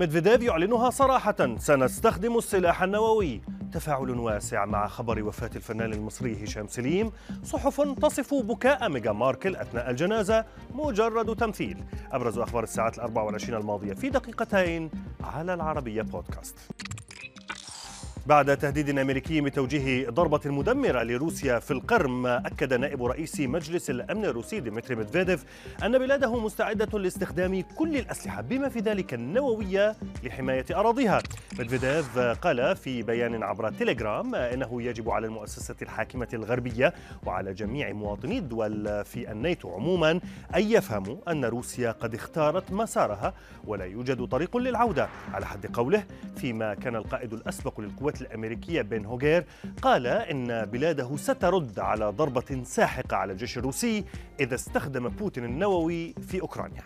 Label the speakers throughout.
Speaker 1: ميدفيديف يعلنها صراحة سنستخدم السلاح النووي. تفاعل واسع مع خبر وفاة الفنان المصري هشام سليم. صحف تصف بكاء ميغان ماركل أثناء الجنازة. مجرد تمثيل. أبرز أخبار الساعات الأربع والعشرين الماضية في دقيقتين على العربية بودكاست. بعد تهديد أمريكي بتوجيه ضربة مدمرة لروسيا في القرم أكد نائب رئيس مجلس الأمن الروسي ديمتري ميدفيديف أن بلاده مستعدة لاستخدام كل الأسلحة بما في ذلك النووية لحماية أراضيها. ميدفيديف قال في بيان عبر تيليجرام إنه يجب على المؤسسة الحاكمة الغربية وعلى جميع مواطني الدول في الناتو عموما أن يفهموا أن روسيا قد اختارت مسارها ولا يوجد طريق للعودة. على حد قوله فيما كان القائد الأسبق للقوات الأمريكية بن هوغير قال إن بلاده سترد على ضربة ساحقة على الجيش الروسي إذا استخدم بوتين النووي في أوكرانيا.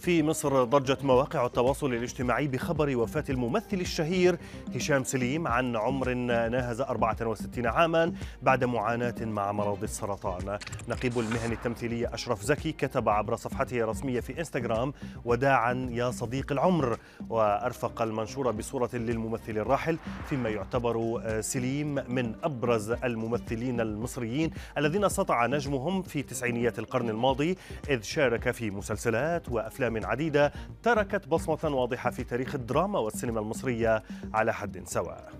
Speaker 1: في مصر ضجت مواقع التواصل الاجتماعي بخبر وفاة الممثل الشهير هشام سليم عن عمر ناهز 64 عاما بعد معاناة مع مرض السرطان. نقيب المهن التمثيلية أشرف زكي كتب عبر صفحته الرسمية في إنستغرام وداعا يا صديق العمر وأرفق المنشور بصورة للممثل الراحل فيما يعتبر سليم من أبرز الممثلين المصريين الذين سطع نجمهم في تسعينيات القرن الماضي إذ شارك في مسلسلات وأفلام أفلام عديدة تركت بصمة واضحة في تاريخ الدراما والسينما المصرية على حد سواء.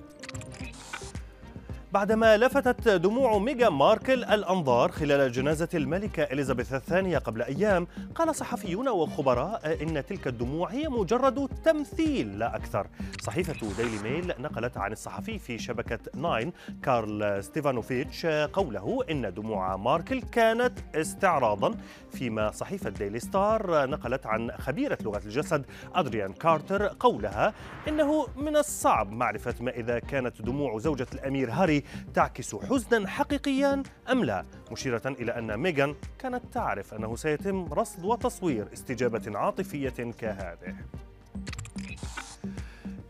Speaker 1: بعدما لفتت دموع ميغان ماركل الأنظار خلال جنازة الملكة إليزابيث الثانية قبل أيام قال صحفيون وخبراء إن تلك الدموع هي مجرد تمثيل لا أكثر. صحيفة ديلي ميل نقلت عن الصحفي في شبكة ناين كارل ستيفانوفيتش قوله إن دموع ماركل كانت استعراضا. فيما صحيفة ديلي ستار نقلت عن خبيرة لغة الجسد أدريان كارتر قولها إنه من الصعب معرفة ما إذا كانت دموع زوجة الأمير هاري تعكس حزنا حقيقيا أم لا؟ مشيرة إلى أن ميغان كانت تعرف أنه سيتم رصد وتصوير استجابة عاطفية كهذه.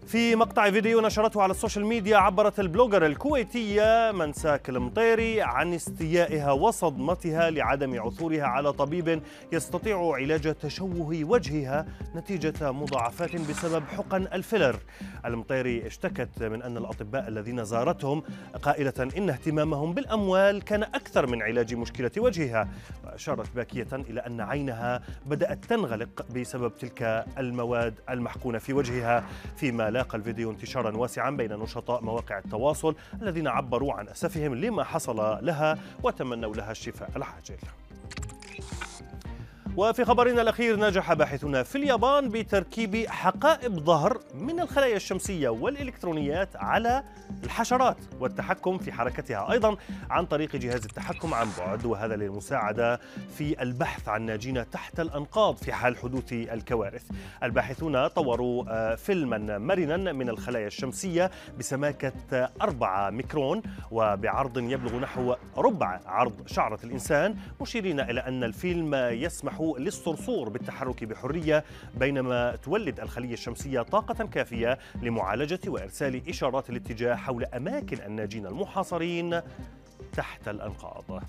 Speaker 1: في مقطع فيديو نشرته على ال social media عبرت ال blogger الكويتية منساك المطيري عن استيائها وصدمتها لعدم عثورها على طبيب يستطيع علاج تشوه وجهها نتيجة مضاعفات بسبب حقن ال filler. المطيري اشتكت من أن الأطباء الذين زارتهم قائلة إن اهتمامهم بالأموال كان أكثر من علاج مشكلة وجهها وأشارت باكية إلى أن عينها بدأت تنغلق بسبب تلك المواد المحقونة في وجهها فيما لا لاقى الفيديو انتشارا واسعا بين نشطاء مواقع التواصل الذين عبروا عن أسفهم لما حصل لها وتمنوا لها الشفاء العاجل. وفي خبرنا الأخير نجح باحثون في اليابان بتركيب حقائب ظهر من الخلايا الشمسية والإلكترونيات على الحشرات والتحكم في حركتها. أيضا عن طريق جهاز التحكم عن بعد وهذا للمساعدة في البحث عن ناجين تحت الأنقاض في حال حدوث الكوارث. الباحثون طوروا آه، فيلما مرنا من الخلايا الشمسية بسماكة 4 ميكرون وبعرض يبلغ نحو ربع عرض شعرة الإنسان. مشيرين إلى أن الفيلم يسمح للصرصور بالتحرك بحرية بينما تولد الخلية الشمسية طاقة كافية لمعالجة وإرسال إشارات الاتجاه حول أماكن الناجين المحاصرين تحت الأنقاض.